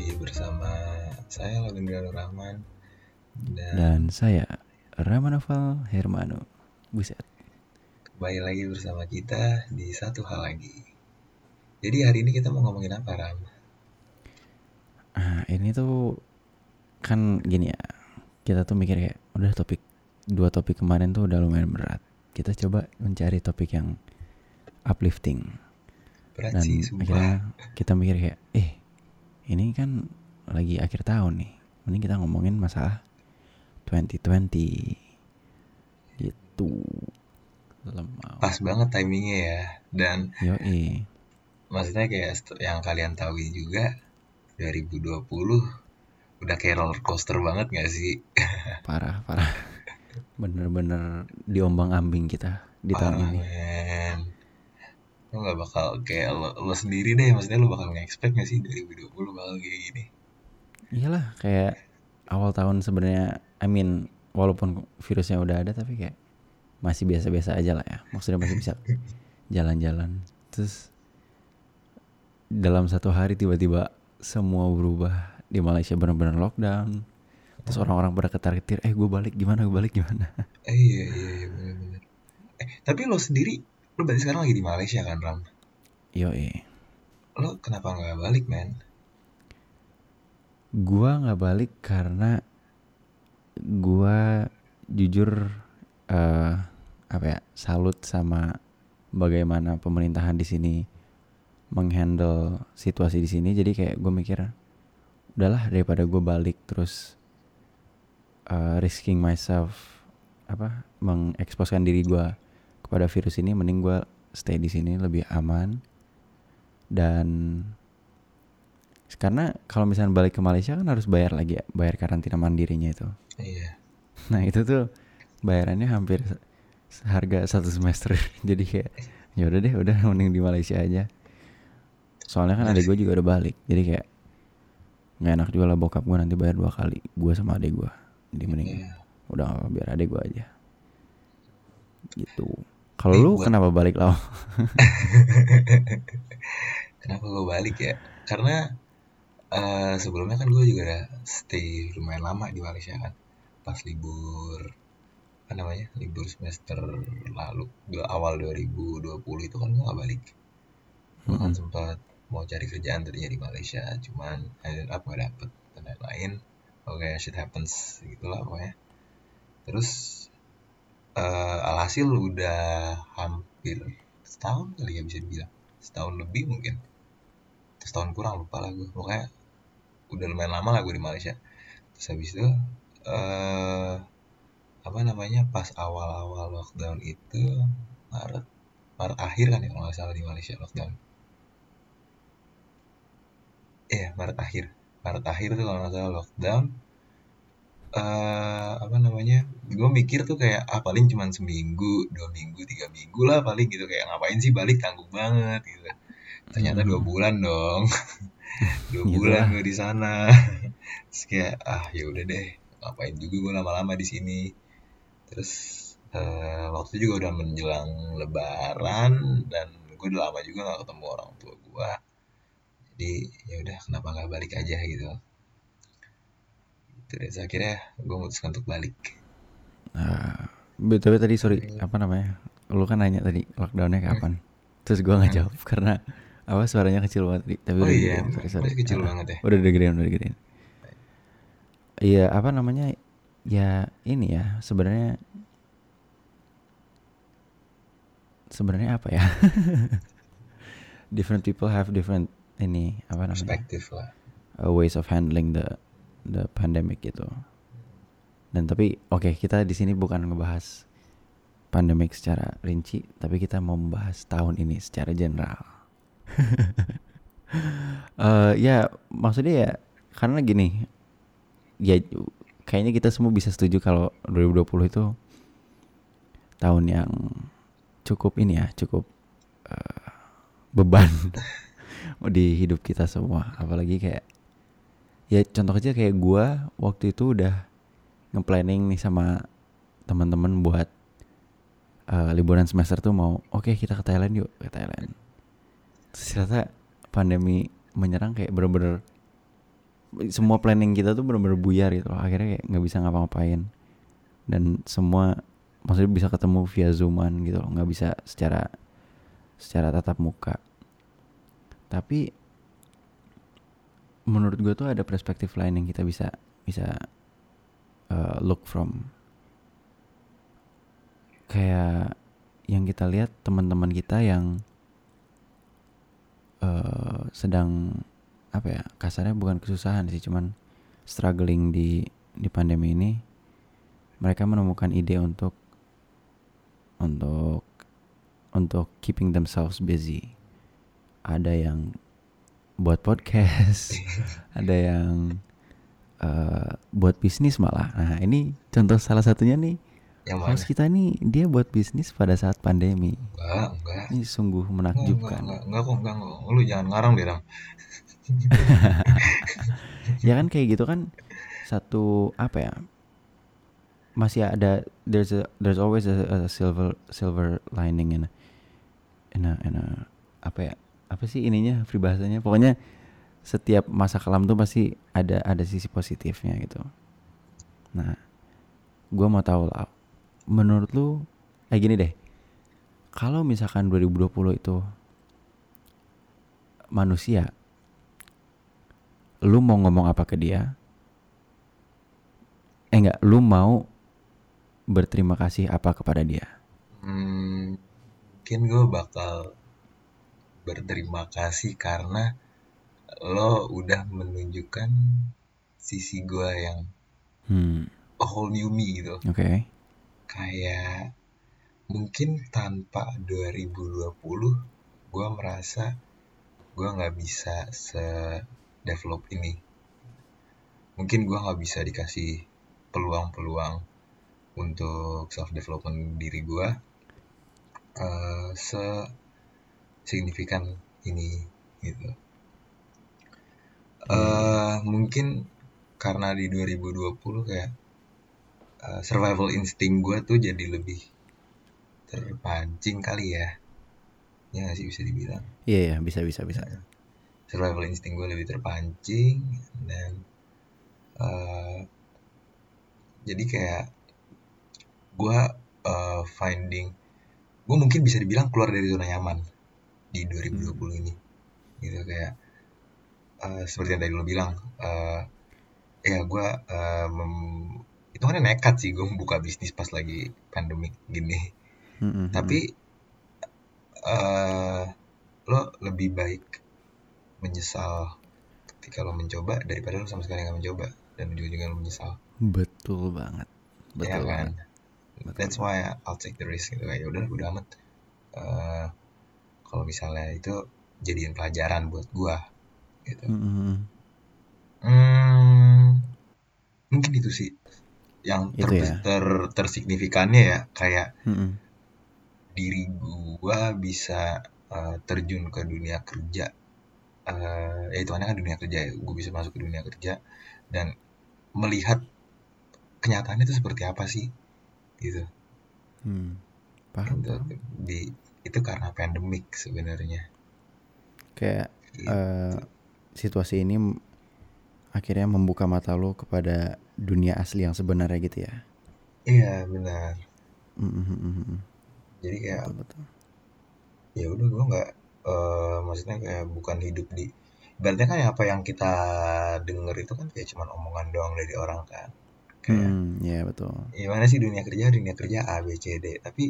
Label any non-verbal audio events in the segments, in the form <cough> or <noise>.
lagi bersama saya Lagundra Rahman dan, Dan saya Ramanoval Hermano. Buset. kembali lagi bersama kita di satu hal lagi. Jadi hari ini kita mau ngomongin apa Ram? Ah, ini tuh kan gini ya. Kita tuh mikir kayak udah topik dua topik kemarin tuh udah lumayan berat. Kita coba mencari topik yang uplifting. Berat Dan sih akhirnya kita mikir kayak eh ini kan lagi akhir tahun nih. Mending kita ngomongin masalah 2020 gitu. Lemau. Pas banget timingnya ya. Dan Yoi. maksudnya kayak yang kalian tahu juga 2020 udah kayak roller coaster banget gak sih? <laughs> Parah, parah. Bener-bener diombang ambing kita di tahun Parah, ini. men. Lo gak bakal kayak lo, lo sendiri deh, maksudnya lo bakal nge-expect gak sih 2020 bakal kayak gini? Iyalah, kayak awal tahun sebenarnya, I mean, walaupun virusnya udah ada tapi kayak masih biasa-biasa aja lah ya. Maksudnya masih bisa <laughs> jalan-jalan. Terus dalam satu hari tiba-tiba semua berubah di Malaysia benar-benar lockdown. Terus orang-orang pada ketar-ketir, eh gue balik gimana, gue balik gimana. Eh, iya, iya, iya, bener-bener. Eh, tapi lo sendiri, lo berarti sekarang lagi di Malaysia kan, Ram? Yoi. Lo kenapa nggak balik, men? Gua nggak balik karena gua jujur eh apa ya salut sama bagaimana pemerintahan di sini menghandle situasi di sini. Jadi kayak gue mikir udahlah daripada gue balik terus eh, risking myself apa mengeksposkan diri gua kepada virus ini mending gua stay di sini lebih aman dan karena kalau misalnya balik ke Malaysia kan harus bayar lagi ya, bayar karantina mandirinya itu. Iya. Nah itu tuh bayarannya hampir seharga satu semester. <laughs> Jadi kayak ya udah deh, udah mending di Malaysia aja. Soalnya kan adik gue juga udah balik, jadi kayak nggak enak juga lah bokap gue nanti bayar dua kali, gue sama adik gue. Jadi mending Iya. udah biar adik gue aja. Gitu. Kalau lu buat- kenapa balik lo? <laughs> Kenapa gue balik ya? Karena eh, sebelumnya kan gue juga udah stay lumayan lama di Malaysia kan. Pas libur, apa namanya? Libur semester lalu, dua, awal 2020 itu kan gue gak balik. Gue kan sempat mau cari kerjaan tadinya di Malaysia, cuman ended up gak dapet dan lain-lain. Oke, shit happens gitu lah pokoknya. Terus eh, alhasil udah hampir setahun kali ya bisa dibilang. Setahun lebih mungkin. Setahun kurang lupa lah gue. Pokoknya udah lumayan lama lah gue di Malaysia. Terus habis itu eh apa namanya pas awal-awal lockdown itu Maret Maret akhir kan ya kalau nggak salah di Malaysia lockdown. Iya Maret akhir. Maret akhir tuh kalau nggak salah lockdown. Eh apa namanya? Gue mikir tuh kayak ah paling cuma seminggu, dua minggu, tiga minggu lah paling gitu kayak ngapain sih balik tanggung banget gitu. Ternyata dua bulan dong. <laughs> dua Gitu bulan gue di sana. Terus kayak ah ya udah deh ngapain juga gue lama-lama di sini. Terus eh, waktu itu juga udah menjelang Lebaran dan gue udah lama juga gak ketemu orang tua gue. Jadi ya udah kenapa nggak balik aja gitu. Terus akhirnya gue memutuskan untuk balik. Nah, btw tadi sorry apa namanya? Lu kan nanya tadi lockdownnya kapan? Terus gua nggak jawab karena apa suaranya kecil banget tadi. Tapi Oh udah iya, sorry, sorry. masih kecil banget ya. Udah udah gedein, udah gedein. Iya apa namanya? Ya ini ya sebenarnya sebenarnya apa ya? <laughs> different people have different ini apa namanya? Perspektif lah. uh, ways of handling the the pandemic gitu. Dan tapi oke kita di sini bukan ngebahas pandemic secara rinci, tapi kita mau membahas tahun ini secara general. <laughs> Eh ya maksudnya ya karena gini, ya kayaknya kita semua bisa setuju kalau 2020 itu tahun yang cukup ini ya, cukup eh, beban <laughs> di hidup kita semua. Apalagi kayak ya contoh kecil kayak gua waktu itu udah nge-planning nih sama teman-teman buat eh, liburan semester tuh mau oke kita ke Thailand yuk. Ke Thailand. Terus ternyata pandemi menyerang kayak bener-bener semua planning kita tuh bener-bener buyar gitu loh. Akhirnya kayak nggak bisa ngapa-ngapain. Dan semua maksudnya bisa ketemu via zooman gitu loh. Nggak bisa secara secara tatap muka. Tapi menurut gue tuh ada perspektif lain yang kita bisa bisa uh, look from. Kayak yang kita lihat teman-teman kita yang uh, sedang apa ya kasarnya bukan kesusahan sih cuman struggling di di pandemi ini mereka menemukan ide untuk untuk untuk keeping themselves busy. Ada yang buat podcast <laughs> ada yang uh, buat bisnis malah nah ini contoh salah satunya nih yang mana? host kita nih dia buat bisnis pada saat pandemi enggak enggak ini sungguh enggak enggak menakjubkan enggak enggak kok enggak, enggak. lu jangan ngarang deh <laughs> Ram. ya kan kayak gitu kan satu apa ya masih ada there's a, there's always a, a silver silver lining in a, in a, in a- apa ya apa sih ininya peribahasanya pokoknya setiap masa kelam tuh pasti ada ada sisi positifnya gitu. Nah gua mau tahu lah. Menurut lu kayak gini deh. Kalau misalkan 2020 itu manusia lu mau ngomong apa ke dia? Eh enggak lu mau berterima kasih apa kepada dia? Hmm, mungkin gue bakal berterima kasih karena lo udah menunjukkan sisi gue yang hmm a whole new me gitu. oke Kayak mungkin tanpa 2020 gue merasa gue nggak bisa se develop ini. Mungkin gue nggak bisa dikasih peluang-peluang untuk self development diri gue eh se signifikan ini gitu. eh mungkin karena di 2020 kayak eh, survival instinct gue tuh jadi lebih terpancing kali ya. Ya nggak sih bisa dibilang. iya iya bisa bisa bisa Survival instinct gue lebih terpancing dan eh jadi kayak gue eh, finding gue mungkin bisa dibilang keluar dari zona nyaman di 2020 ini. Gitu kayak eh, seperti yang tadi lo bilang eh ya gue eh, mem- itu kan nekat sih gue membuka bisnis pas lagi pandemik gini. Hmm, hmm, tapi eh lo lebih baik menyesal ketika lo mencoba daripada lo sama sekali nggak mencoba. Dan ujung-ujungnya lo menyesal. Hmm. betul banget. Ya betul kan? banget. That's why I'll take the risk. Gitu kayak udah udah amat. Eh, kalau misalnya itu jadiin pelajaran buat gua gitu Hmm, hmm, mungkin itu sih yang ter, Itu ya. ter- tersignifikannya ya kayak Hmm, hmm. diri gua bisa eh, terjun ke dunia kerja eh ya itu kan dunia kerja ya gue bisa masuk ke dunia kerja dan melihat kenyataannya itu seperti apa sih gitu Hmm. paham Itu paham. di itu karena pandemik sebenarnya. Kayak Gitu. eh, situasi ini akhirnya membuka mata lo kepada dunia asli yang sebenarnya gitu ya? Iya benar. Hmm, hmm, hmm, hmm, hmm. jadi kayak betul betul. ya udah gue nggak eh, maksudnya kayak bukan hidup di ibaratnya kan apa yang kita denger itu kan kayak cuman omongan doang dari orang kan. Kayak hmm ya betul. gimana sih dunia kerja dunia kerja A B C D. Tapi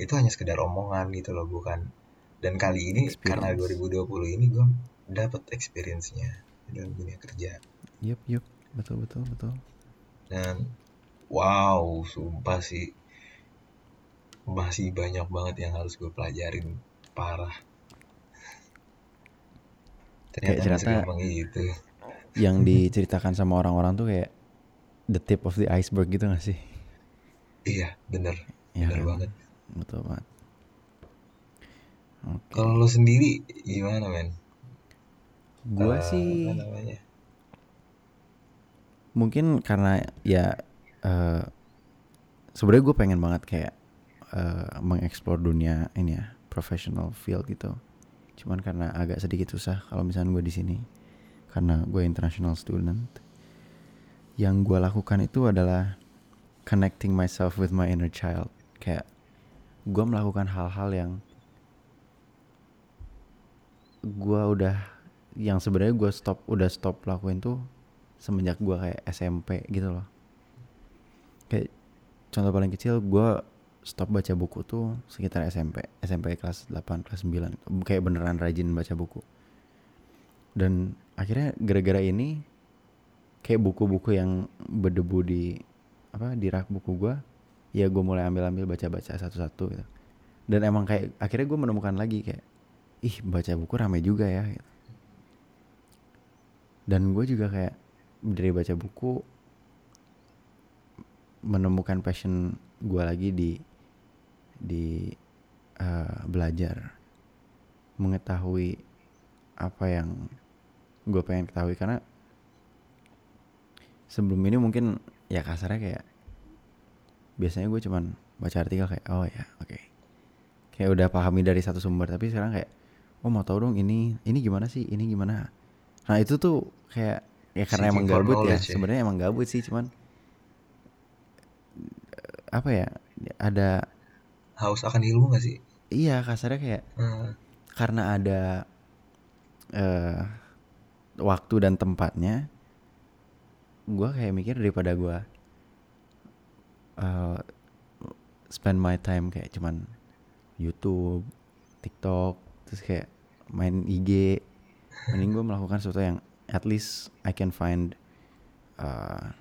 itu hanya sekedar omongan gitu loh bukan. Dan kali ini karena Experience. 2020 ini gue dapet experience-nya dalam dunia kerja. Yup yup. Betul betul betul. Dan wow sumpah sih. Masih banyak banget yang harus gue pelajarin. Parah. Ternyata Kayak nggak cerita- segampang itu. yang <laughs> diceritakan sama orang-orang tuh kayak the tip of the iceberg gitu gak sih? Iya bener. Ya bener kan? banget betul banget. Oke. Kalau lo sendiri gimana men? Gua Eh, sih mungkin karena ya eh sebenarnya gue pengen banget kayak eh mengeksplor dunia ini ya professional field gitu. Cuman karena agak sedikit susah kalau misalnya gue di sini. Karena gue international student. Yang gue lakukan itu adalah connecting myself with my inner child. Kayak gue melakukan hal-hal yang gue udah yang sebenarnya gue stop udah stop lakuin tuh semenjak gue kayak SMP gitu loh. Kayak contoh paling kecil gue stop baca buku tuh sekitar SMP SMP kelas 8 kelas 9 kayak beneran rajin baca buku. Dan akhirnya gara-gara ini kayak buku-buku yang berdebu di apa di rak buku gue ya gue mulai ambil-ambil baca-baca satu-satu gitu. Dan emang kayak akhirnya gue menemukan lagi kayak ih baca buku rame juga ya. Gitu. dan gue juga kayak dari baca buku menemukan passion gue lagi di di uh, belajar. Mengetahui apa yang gue pengen ketahui. Karena sebelum ini mungkin ya kasarnya kayak biasanya gue cuman baca artikel kayak oh ya oke okay. kayak udah pahami dari satu sumber tapi sekarang kayak oh mau tahu dong ini ini gimana sih ini gimana nah itu tuh kayak ya karena emang gabut ya, ya. sebenarnya emang gabut sih cuman apa ya ada haus akan ilmu gak sih iya kasarnya kayak hmm. karena ada uh, waktu dan tempatnya gue kayak mikir daripada gue uh, spend my time kayak cuman YouTube, TikTok, terus kayak main IG, mending gue melakukan sesuatu yang at least I can find uh,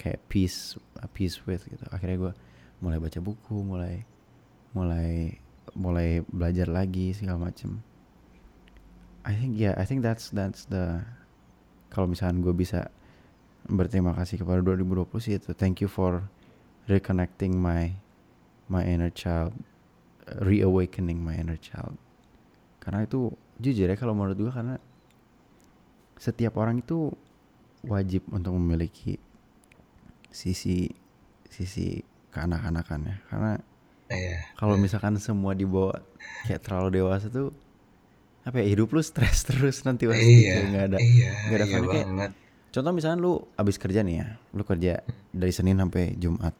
kayak peace, peace with gitu. Akhirnya gue mulai baca buku, mulai mulai mulai belajar lagi segala macem. I think yeah, I think that's that's the kalau misalkan gue bisa berterima kasih kepada 2020 sih itu thank you for reconnecting my my inner child reawakening my inner child. Karena itu jujur ya kalau menurut gue karena setiap orang itu wajib untuk memiliki sisi sisi keanak-anakannya. Karena yeah. kalau misalkan semua dibawa kayak terlalu dewasa tuh apa ya hidup lu stres <laughs> terus nanti pasti iya, nggak ada iya, nggak ada iya kayak contoh misalnya lu abis kerja nih ya lu kerja dari Senin sampai Jumat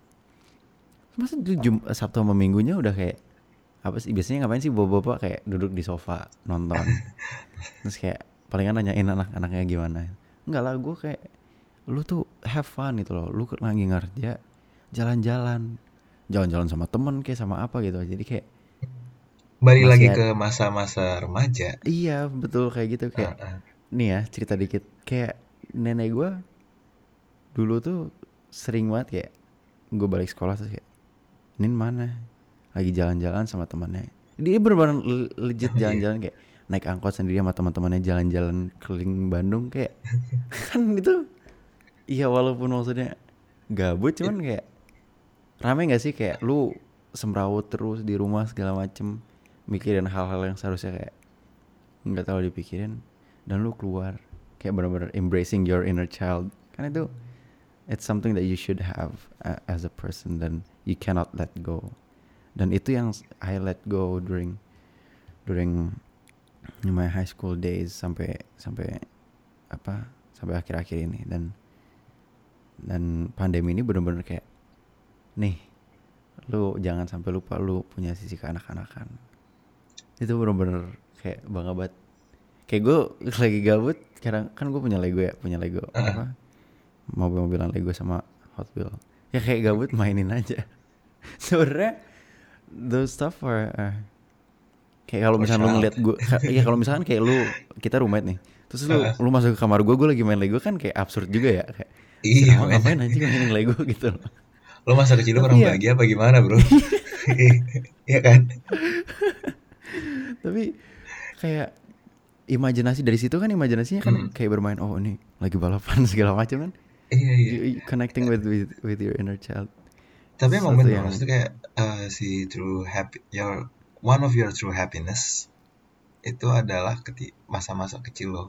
masa Jum Sabtu sama Minggunya udah kayak apa sih biasanya ngapain sih bapak-bapak kayak duduk di sofa nonton? <laughs> Terus kayak palingan nanyain anak-anaknya gimana. Enggak lah gue kayak lu tuh have fun gitu loh. Lu lagi ngerja jalan-jalan jalan-jalan sama temen kayak sama apa gitu. Jadi kayak balik lagi ke masa-masa remaja. Iya betul kayak gitu kayak uh, uh. nih ya cerita dikit. Kayak nenek gue dulu tuh sering banget kayak gue balik sekolah terus kayak Nin mana? Lagi jalan-jalan sama temannya. Dia bener-bener legit iya. jalan-jalan kayak naik angkot sendiri sama teman-temannya jalan-jalan keliling Bandung kayak <laughs> kan itu iya walaupun maksudnya gabut cuman kayak rame gak sih? Kayak lu semrawut terus di rumah segala macem mikirin hal-hal yang seharusnya kayak nggak tahu dipikirin dan lu keluar kayak benar-benar embracing your inner child. Kan itu it's something that you should have uh, as a person dan you cannot let go. Dan itu yang I let go during during my high school days sampai sampai apa sampai akhir-akhir ini. Dan dan pandemi ini benar-benar kayak nih lu jangan sampai lupa lu punya sisi kekanak-kanakan itu benar-benar kayak bangga banget. Kayak gue <laughs> lagi gabut sekarang kan gue punya Lego ya punya Lego apa mobil-mobilan Lego sama Hot Wheel ya kayak gabut mainin aja <laughs> sebenarnya those stuff are uh, kayak kalau misalnya lu ngeliat gue iya kalau misalkan kayak lu kita roommate nih terus lu uh. lu masuk ke kamar gue gue lagi main Lego kan kayak absurd juga ya kayak iya ngapain aja mainin Lego? <laughs> Gitu loh. Lo masa kecil lu orang ya. bahagia apa gimana bro? <laughs> Iya kan? Tapi kayak imajinasi dari situ kan imajinasinya kan hmm. kayak bermain oh ini lagi balapan segala macam kan. Iya iya. Connecting with with with your inner child tapi emang bener yang... maksudnya kayak uh, si true happy your one of your true happiness itu adalah masa-masa kecil lo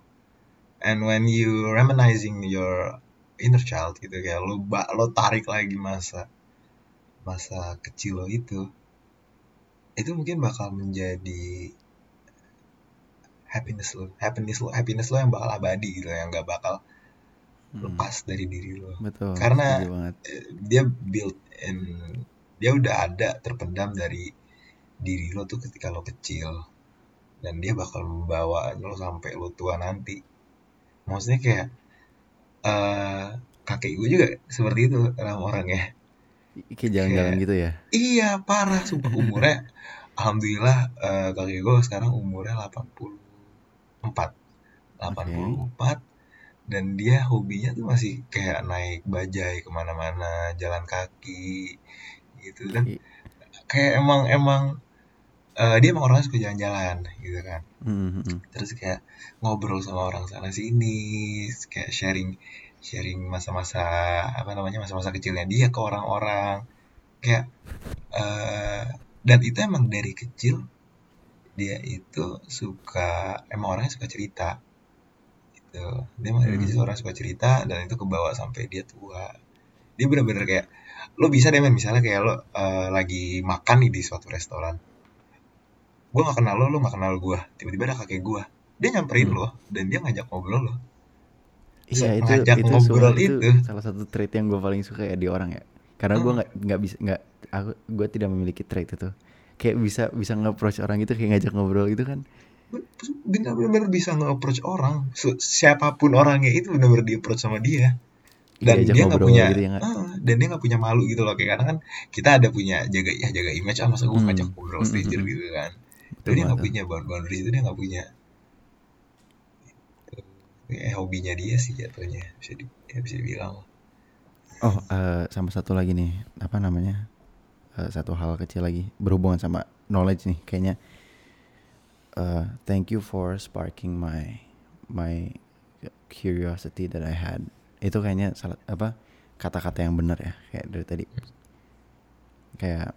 and when you reminiscing your inner child gitu kayak lo ba lo tarik lagi masa masa kecil lo itu itu mungkin bakal menjadi happiness lo happiness lo happiness lo yang bakal abadi gitu yang nggak bakal Hmm. lepas dari diri lo Betul. Karena- dia built in dia udah ada terpendam dari diri lo tuh ketika lo kecil. Dan dia bakal membawa lo sampai lo tua nanti. Maksudnya kayak eh kakek gue juga seperti itu orang-orang ya Kayak jalan-jalan gitu ya. iya parah sumpah. Umurnya alhamdulillah eh, kakek gue sekarang umurnya 84 84 dan dia hobinya tuh masih kayak naik bajai ke mana-mana jalan kaki gitu. Dan kayak emang emang eh, dia emang orangnya suka jalan-jalan gitu kan. Hmm, hmm, hmm. terus kayak ngobrol sama orang sana sini kayak sharing sharing masa-masa apa namanya masa-masa kecilnya dia ke orang-orang. Kayak eh dan itu emang dari kecil dia itu suka emang orangnya suka cerita gitu dia Hmm. kecil orang suka cerita dan itu kebawa sampai dia tua dia bener-bener kayak lo bisa deh men misalnya kayak lo eh, lagi makan nih di suatu restoran gue gak kenal lo lo gak kenal gue tiba-tiba ada kakek gue dia nyamperin Hmm. lo dan dia ngajak ngobrol lo Iya itu ngajak itu ngobrol itu itu. salah satu trait yang gue paling suka ya di orang ya. Karena gue Hmm. nggak nggak bisa nggak aku gue tidak memiliki trait itu. Kayak bisa bisa nge-approach orang itu kayak ngajak ngobrol gitu kan. Benar-benar bisa nge-approach orang. Siapa pun orangnya itu benar-benar di-approach sama dia. Dan dia nggak punya gitu ya ah, dan dia nggak punya malu gitu loh. Kayak kadang kan kita ada punya jaga ya jaga image ah masa gue Hmm. ngajak ngobrol Hmm, stranger hmm, hmm. gitu kan. Betul dia nggak punya bound- boundaries itu dia nggak punya. Eh hobinya dia sih jatuhnya bisa di, ya bisa dibilang. Oh eh, sama satu lagi nih. Apa namanya? Eh, satu hal kecil lagi. Berhubungan sama knowledge nih kayaknya. Eh, thank you for sparking my my curiosity that I had. Itu kayaknya salah apa kata-kata yang benar ya kayak dari tadi. Kayak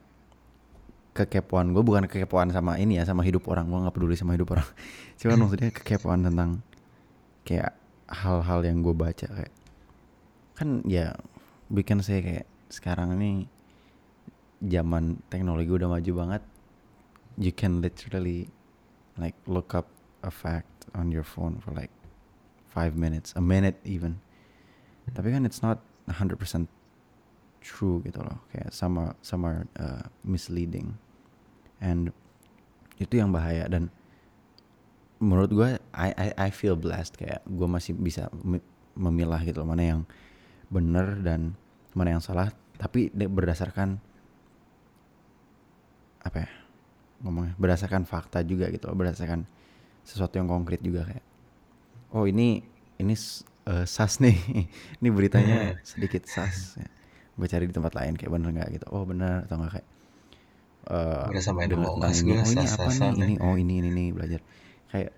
kekepoan gue bukan kekepoan sama ini ya sama hidup orang gue nggak peduli sama hidup orang <laughs> cuman maksudnya kekepoan tentang kayak hal-hal yang gue baca kayak kan ya bikin saya kayak sekarang ini zaman teknologi udah maju banget you can literally like look up a fact on your phone for like five minutes a minute even. Tapi kan it's not 100% true gitu loh. Kayak sama sama uh, misleading. And itu yang bahaya. Dan menurut gue I, I I feel blessed. Kayak gue masih bisa mi- memilah gitu loh. Mana yang benar dan mana yang salah. Tapi berdasarkan apa ya ngomongnya berdasarkan fakta juga gitu loh berdasarkan sesuatu yang konkret juga kayak oh ini ini eh, sas nih <laughs> ini beritanya sedikit sas gue cari di tempat lain kayak bener nggak? Gitu oh bener atau enggak kayak eh Udah sama tentang UAS ini oh ini apa nih ini oh ini ini nih belajar. Kayak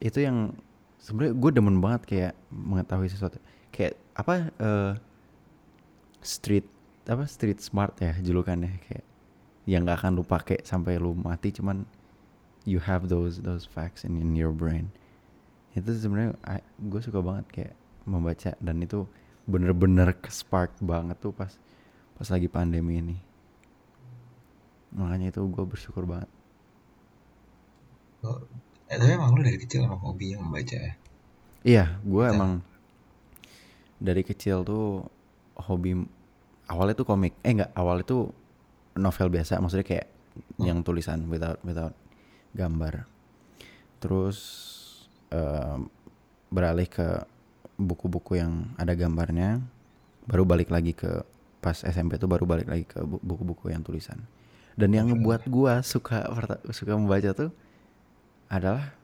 itu yang sebenarnya gue demen banget kayak mengetahui sesuatu. Kayak apa eh street apa street smart ya julukannya kayak yang nggak akan lu pakai sampai lu mati cuman you have those those facts in, in your brain. Itu sebenarnya gue suka banget kayak membaca dan itu bener-bener ke spark banget tuh pas pas lagi pandemi ini. Makanya itu gue bersyukur banget. Oh, eh, tapi emang lu dari kecil emang hobinya membaca ya? Iya gue Betul. emang dari kecil tuh hobi awalnya tuh komik. Eh enggak awalnya tuh novel biasa maksudnya kayak Hmm. yang tulisan without without gambar. Terus em, beralih ke buku-buku yang ada gambarnya baru balik lagi ke pas SMP tuh baru balik lagi ke bu- buku-buku yang tulisan. Dan yang ngebuat gua suka suka membaca tuh adalah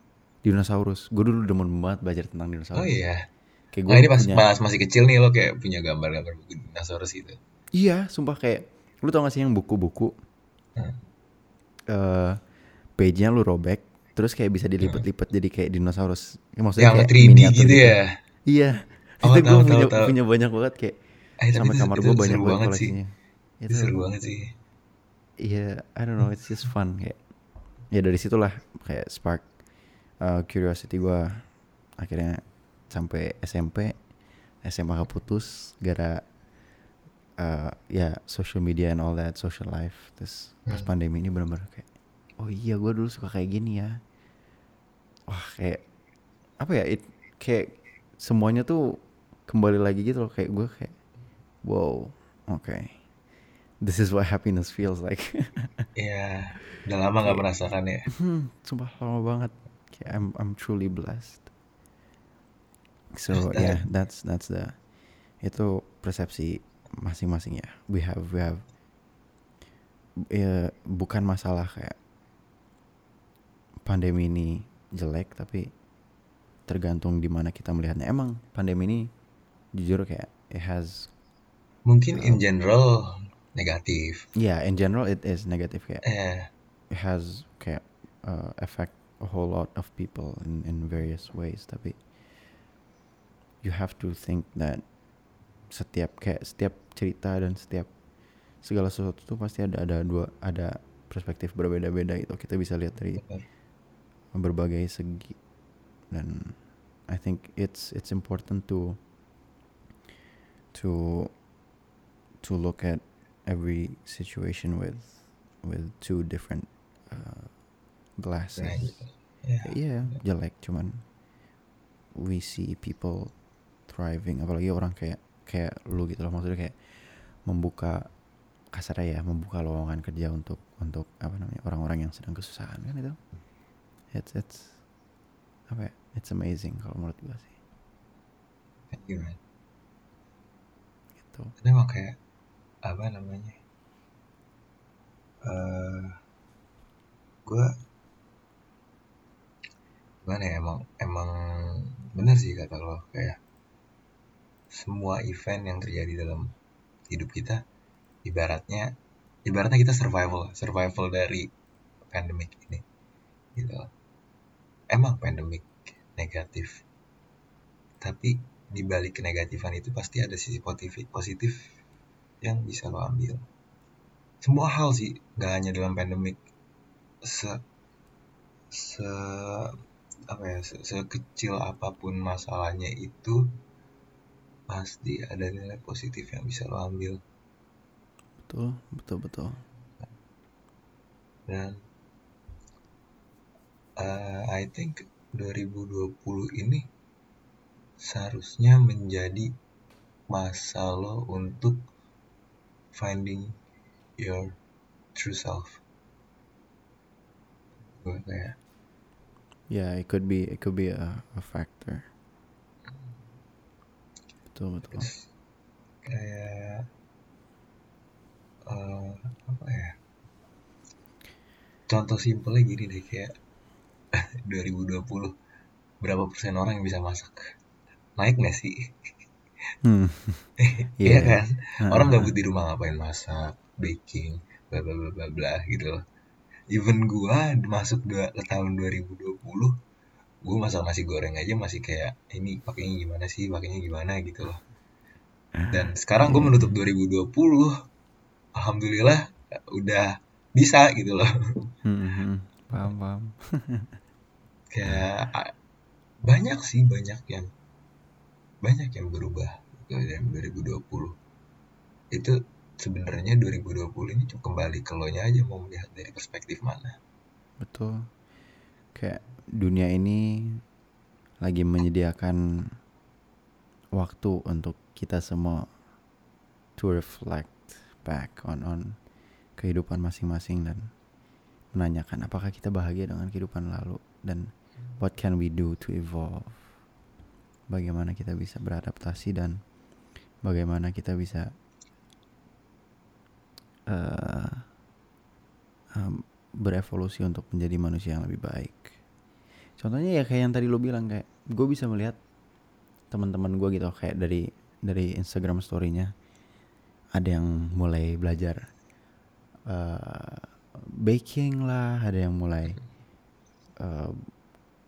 dinosaurus. Gue dulu demen banget belajar tentang dinosaurus. Oh iya. Kayak nah gue ini pas, punya pas masih kecil nih lo kayak punya gambar-gambar buku dinosaurus gitu. Iya sumpah kayak lu tau gak sih yang buku-buku Hmm. eh page-nya lu robek terus kayak bisa dilipat-lipat jadi kayak dinosaurus ya, maksudnya yang kayak 3D miniatur gitu ya iya Oh, itu gue punya, tahu. punya banyak banget kayak Eh, sampai itu- kamar gue banyak seru banget banget sih. koleksinya itu seru banget sih Iya, I don't know, it's just fun kayak. Ya dari situlah kayak spark uh, curiosity gue akhirnya sampai SMP, SMA keputus gara uh, ya social media and all that social life. Terus pas Hmm. pandemi ini benar-benar kayak, oh iya gue dulu suka kayak gini ya. wah kayak apa ya it kayak semuanya tuh kembali lagi gitu loh kayak gue kayak wow oke okay. this is what happiness feels like <laughs> Iya, udah lama nggak merasakan ya. hmm, sumpah lama banget kayak I'm I'm truly blessed so yeah that's that's the itu persepsi masing-masing ya. We have we have ya bukan masalah kayak pandemi ini jelek tapi tergantung di mana kita melihatnya. Emang pandemi ini jujur kayak it has Mungkin in general negatif. yeah in general it is negative kayak. Eh, it has kayak uh, affect a whole lot of people in in various ways tapi you have to think that setiap kayak setiap cerita dan setiap segala sesuatu tuh pasti ada ada dua ada perspektif berbeda-beda gitu. Kita bisa lihat dari berbagai segi. Dan I think it's it's important to to to look at every situation with with two different uh, glasses. Ya, Iya jelek cuman we see people thriving. Apalagi orang kayak kayak lu gitu loh maksudnya kayak membuka kasarnya ya membuka lowongan kerja untuk untuk apa namanya orang-orang yang sedang kesusahan kan itu it's it's apa ya it's amazing kalau menurut gua sih thank you, man. gitu Itu emang kayak apa namanya? Eh, gue gimana ya emang emang bener sih kata lo kayak semua event yang terjadi dalam hidup kita ibaratnya ibaratnya kita survival survival dari pandemic ini gitu emang pandemic negatif tapi di balik kenegatifan itu pasti ada sisi positif positif yang bisa lo ambil. Semua hal sih nggak hanya dalam pandemic se se apa ya se- sekecil apa pun masalahnya itu pasti ada nilai positif yang bisa lo ambil. Betul betul betul. Dan eh, I think 2020 ini seharusnya menjadi masa lo untuk finding your true self. Gue kayak yeah it could be it could be a, a factor betul betul. Terus kayak eh, apa ya? Contoh simpelnya gini deh kayak <laughs> 2020 berapa persen orang yang bisa masak? Naik nggak sih? Hmm. <laughs> Iya Iya. kan? Orang gabut di rumah ngapain masak baking bla bla bla bla bla gitu loh. Even gua masuk dua, ke tahun 2020 gua masak nasi goreng aja masih kayak ini pakainya gimana sih? Pakainya gimana? gitu loh. Dan sekarang gue menutup 2020 alhamdulillah udah bisa gitu loh. Hmm, paham paham. <laughs> Kayak banyak sih banyak yang banyak yang berubah gitu dari 2020 itu sebenarnya 2020 ini cuma kembali ke lo nya aja mau melihat dari perspektif mana. Betul. Kayak dunia ini lagi menyediakan waktu untuk kita semua to reflect back on on kehidupan masing-masing dan menanyakan apakah kita bahagia dengan kehidupan lalu dan what can we do to evolve? Bagaimana kita bisa beradaptasi dan bagaimana kita bisa eh, em, berevolusi untuk menjadi manusia yang lebih baik contohnya ya kayak yang tadi lo bilang kayak gue bisa melihat teman-teman gue gitu kayak dari dari Instagram story-nya ada yang mulai belajar eh, baking lah ada yang mulai eh,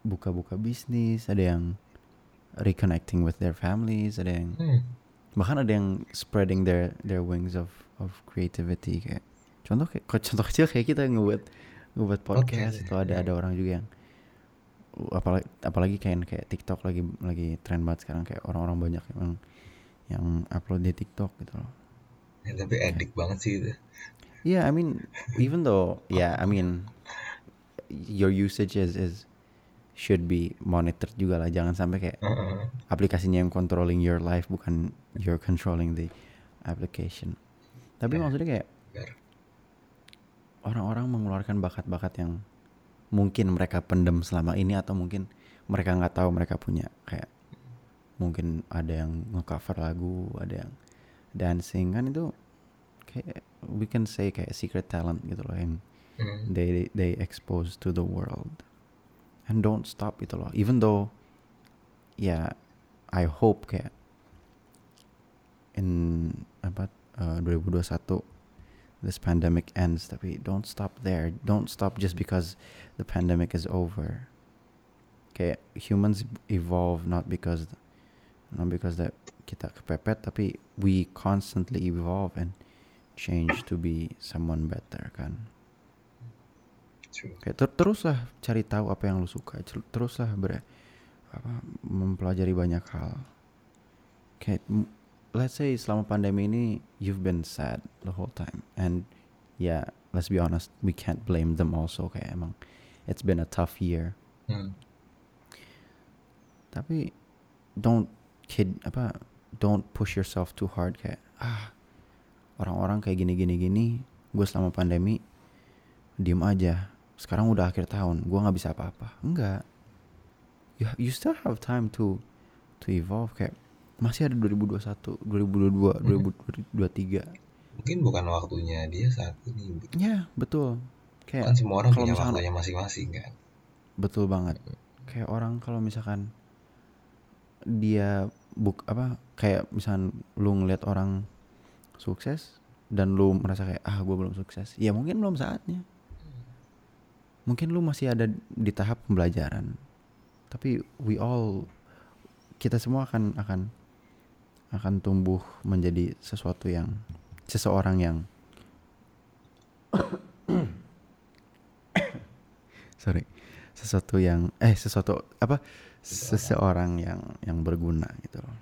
buka-buka bisnis ada yang reconnecting with their families ada yang hmm. bahkan ada yang spreading their their wings of of creativity kayak contoh kayak contoh kecil kayak kita ngebuat ngebuat podcast Podcast, atau ada ya. ada orang juga yang apalagi apalagi kayak kayak TikTok lagi lagi tren banget sekarang kayak orang-orang banyak yang yang upload di TikTok gitu loh. Ya, tapi edik banget sih itu Yeah, I mean even though yeah, I mean your usage is is should be monitored juga lah jangan sampai kayak Heeh. aplikasinya yang controlling your life bukan you're controlling the application tapi Ya. maksudnya kayak orang-orang mengeluarkan bakat-bakat yang mungkin mereka pendem selama ini atau mungkin mereka nggak tahu mereka punya kayak mungkin ada yang ngecover lagu ada yang dancing kan itu kayak we can say kayak secret talent gitu loh yang Hmm. they they expose to the world and don't stop itu loh even though ya I hope kayak in apa uh, 2021 this pandemic ends tapi don't stop there don't stop just because the pandemic is over kayak humans evolve not because not because that kita kepepet tapi we constantly evolve and change to be someone better kan. Kayak ter- teruslah cari tahu apa yang lu suka, teruslah ber apa mempelajari banyak hal. Kayak let's say selama pandemi ini you've been sad the whole time and yeah, let's be honest, we can't blame them also kayak emang it's been a tough year. Hmm. Tapi don't kid apa don't push yourself too hard kayak ah orang-orang kayak gini gini gini gue selama pandemi diem aja sekarang udah akhir tahun gue nggak bisa apa-apa enggak you, you still have time to to evolve kayak masih ada 2021 2022 2023 Mungkin bukan waktunya dia saat ini. ya betul. Kayak Kan semua orang kalau punya misalkan- waktunya masing-masing kan. betul banget. Kayak orang kalau misalkan dia buk apa kayak misalkan lu ngeliat orang sukses dan lu merasa kayak ah gue belum sukses. Ya mungkin belum saatnya. Mungkin lu masih ada di tahap pembelajaran. Tapi we all kita semua akan akan akan tumbuh menjadi sesuatu yang seseorang yang <coughs> sorry sesuatu yang eh sesuatu apa seseorang yang yang berguna gitu loh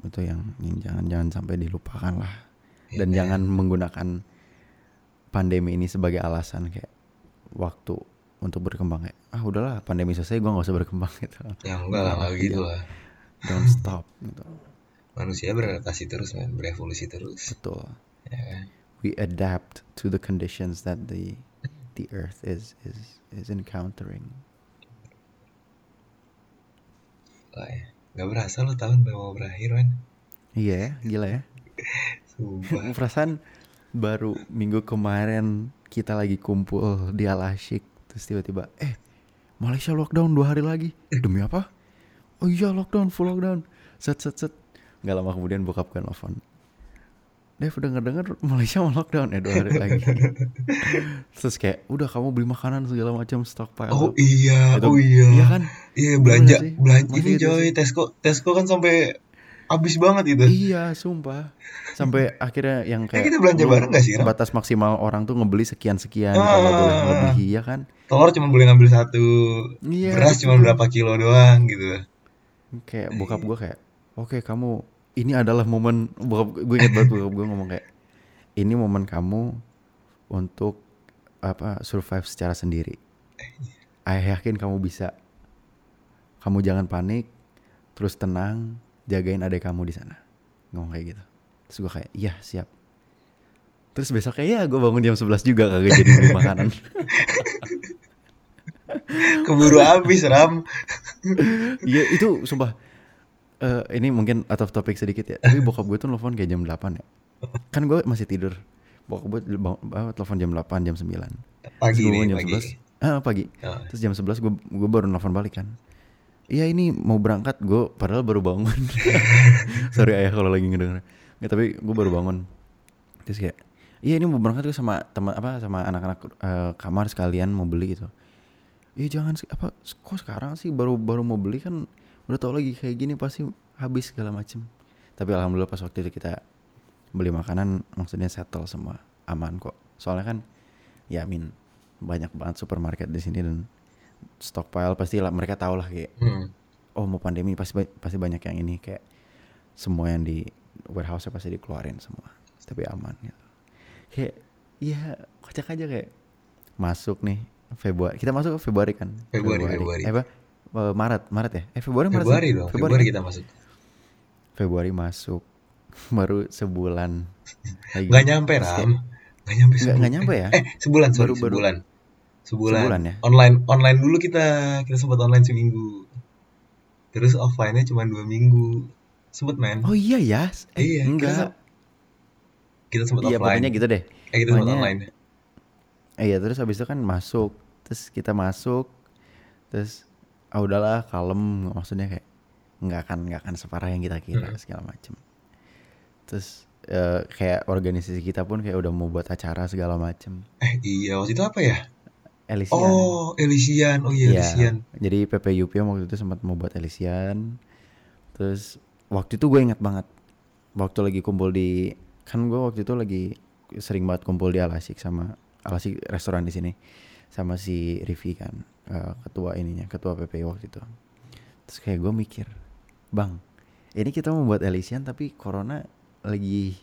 itu yang, yang jangan jangan sampai dilupakan lah Ya, dan kan? jangan menggunakan pandemi ini sebagai alasan kayak waktu untuk berkembang kayak ah udahlah pandemi selesai gue nggak usah berkembang gitu Ya enggak lah, gitu lah. Don't <laughs> stop gitu Manusia beradaptasi terus, man. berevolusi terus. betul Ya kan? we adapt to the conditions that the the earth is is is encountering Lah ya. Gak berasa lo tahun mau berakhir, man. iya ya gila ya <laughs> Sumpah. <laughs> perasaan baru minggu kemarin kita lagi kumpul di Al Asyik terus tiba-tiba eh Malaysia lockdown dua hari lagi demi apa oh iya lockdown full lockdown set set set nggak lama kemudian bokap gue nelfon Dev udah ngedenger Malaysia mau lockdown ya dua hari lagi <laughs> terus kayak udah kamu beli makanan segala macam stockpile Oh iya, Itu- oh iya. iya kan Iya Bener belanja, belanja ini gitu coy, sih. Tesco, Tesco kan sampai habis banget itu. Iya, sumpah. Sampai akhirnya yang Kayak kayak kita belanja bareng gak sih, Ram? Batas maksimal orang tuh ngebeli sekian-sekian, Ah. kalau boleh melebihi ya kan? Telur cuma boleh ngambil satu, Iya, beras cuma betul. berapa kilo doang gitu. Kayak bokap gue kayak, oke kamu ini adalah momen bokap gue inget banget bokap gue ngomong kayak, ini momen kamu untuk apa survive secara sendiri. Ayah yakin kamu bisa. Kamu jangan panik, terus tenang, jagain adik kamu di sana. Ngomong kayak gitu. Terus gue kayak, iya siap. Terus besok kayak ya gue bangun jam 11 juga kagak jadi beli makanan. <laughs> <laughs> Keburu habis, Ram. <laughs> Iya itu sumpah. Eh ini mungkin out of topic sedikit ya. Tapi bokap gue tuh nelfon kayak jam 8 ya. Kan gue masih tidur. Bokap gue telepon jam 8, jam 9. Pagi nih, bangun jam pagi. 11. Ah, pagi. Oh. Terus jam 11 gue gue baru nelfon balik kan. Iya ini mau berangkat gue padahal baru bangun. <laughs> Sorry ayah kalau lagi ngedenger. Nggak, tapi gue baru bangun. Terus kayak iya ini mau berangkat gue sama teman apa sama anak-anak eh, kamar sekalian mau beli gitu. Iya jangan apa kok sekarang sih baru baru mau beli kan udah tau lagi kayak gini pasti habis segala macem. Tapi alhamdulillah pas waktu itu kita beli makanan maksudnya settle semua aman kok. Soalnya kan ya min banyak banget supermarket di sini dan stockpile pasti lah mereka tahu lah kayak Hmm. oh mau pandemi pasti pasti banyak yang ini kayak semua yang di warehouse pasti dikeluarin semua tapi aman gitu kayak ya kocak aja kayak masuk nih Februari. Kita masuk Februari kan? Februari, Februari. Eh, apa? Eh, Maret, Maret ya? Eh Februari, Maret. Februari dong, Februari, Februari kan? kita masuk. Februari masuk. <laughs> Baru sebulan. lagi. Nggak nyampe Ram. Nggak nyampe sebulan. nggak nyampe ya? Eh sebulan, sorry, Baru- baru- sebulan. Sebulan. Sebulan ya? Online, online dulu kita, kita sempat online seminggu. Terus offline-nya cuma dua minggu. Sempet men. Oh iya ya? Eh, Iya, enggak. Kita sempat Iya, offline. pokoknya gitu deh. Eh kita sempat Pokoknya- Eh, Iya terus habis itu kan masuk. Terus kita masuk. Terus ah udahlah kalem. Maksudnya kayak nggak akan nggak akan separah yang kita kira Hmm. segala macem. Terus eh, kayak organisasi kita pun kayak udah mau buat acara segala macem. Eh iya, waktu itu apa ya? Elysian Oh, Elysian. Oh iya, Iya, Elysian. jadi PPUP waktu itu sempat mau buat Elysian terus waktu itu gue ingat banget. Waktu lagi kumpul di kan gue waktu itu lagi sering banget kumpul di Alasik sama Alasik restoran di sini sama si Rivi kan eh, ketua ininya ketua PPU waktu itu. Terus kayak gue mikir bang ini kita mau buat Elysian tapi corona lagi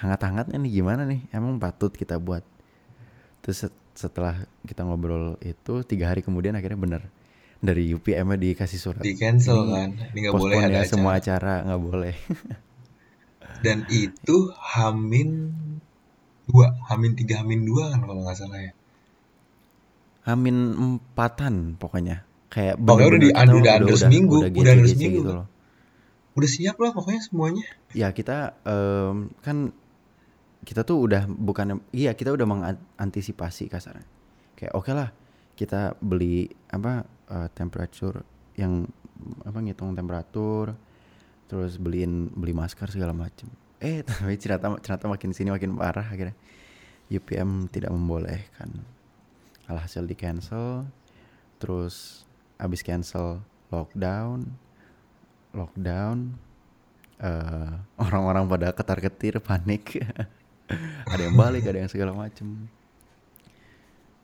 hangat-hangatnya nih gimana nih? Emang patut kita buat. Terus set- setelah kita ngobrol itu tiga hari kemudian akhirnya bener dari UPM -nya dikasih surat. Di cancel Ini kan. Ini nggak boleh ada ya acara. semua acara nggak boleh. Dan itu Hamin dua, Hamin tiga, Hamin dua kan kalau nggak salah ya. Amin empatan pokoknya kayak Pokoknya udah di- kita udah under seminggu, udah under GC seminggu. gitu loh. Udah siap lah pokoknya semuanya. ya kita em, kan kita tuh udah bukan iya kita udah mengantisipasi kasarnya kayak oke lah kita beli apa eh, temperature yang apa ngitung temperatur terus beliin beli masker segala macem eh <laughs> tapi ternyata ternyata makin sini makin parah akhirnya. UPM tidak membolehkan. Alhasil di cancel terus abis cancel lockdown lockdown eh, orang-orang pada ketar-ketir panik. <laughs> Ada yang balik ada yang segala macem.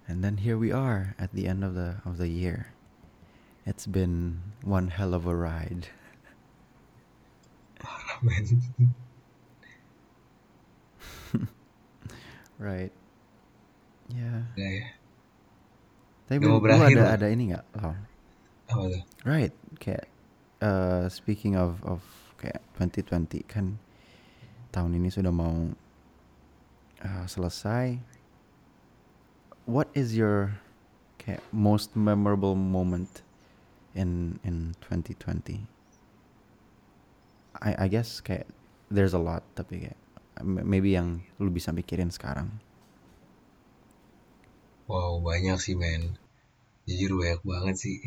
And then here we are at the end of the of the year. It's been one hell of a ride. <laughs> <laughs> right ya Udah ya. tapi mau berakhir ada lah. ada ini nggak Lau? Apa tuh? right kayak uh, speaking of of kayak 2020 kan tahun ini sudah mau uh, selesai what is your kayak most memorable moment in in 2020 I I guess kayak there's a lot tapi kayak maybe yang lu bisa mikirin sekarang Wow, banyak sih men. Jujur banyak banget sih.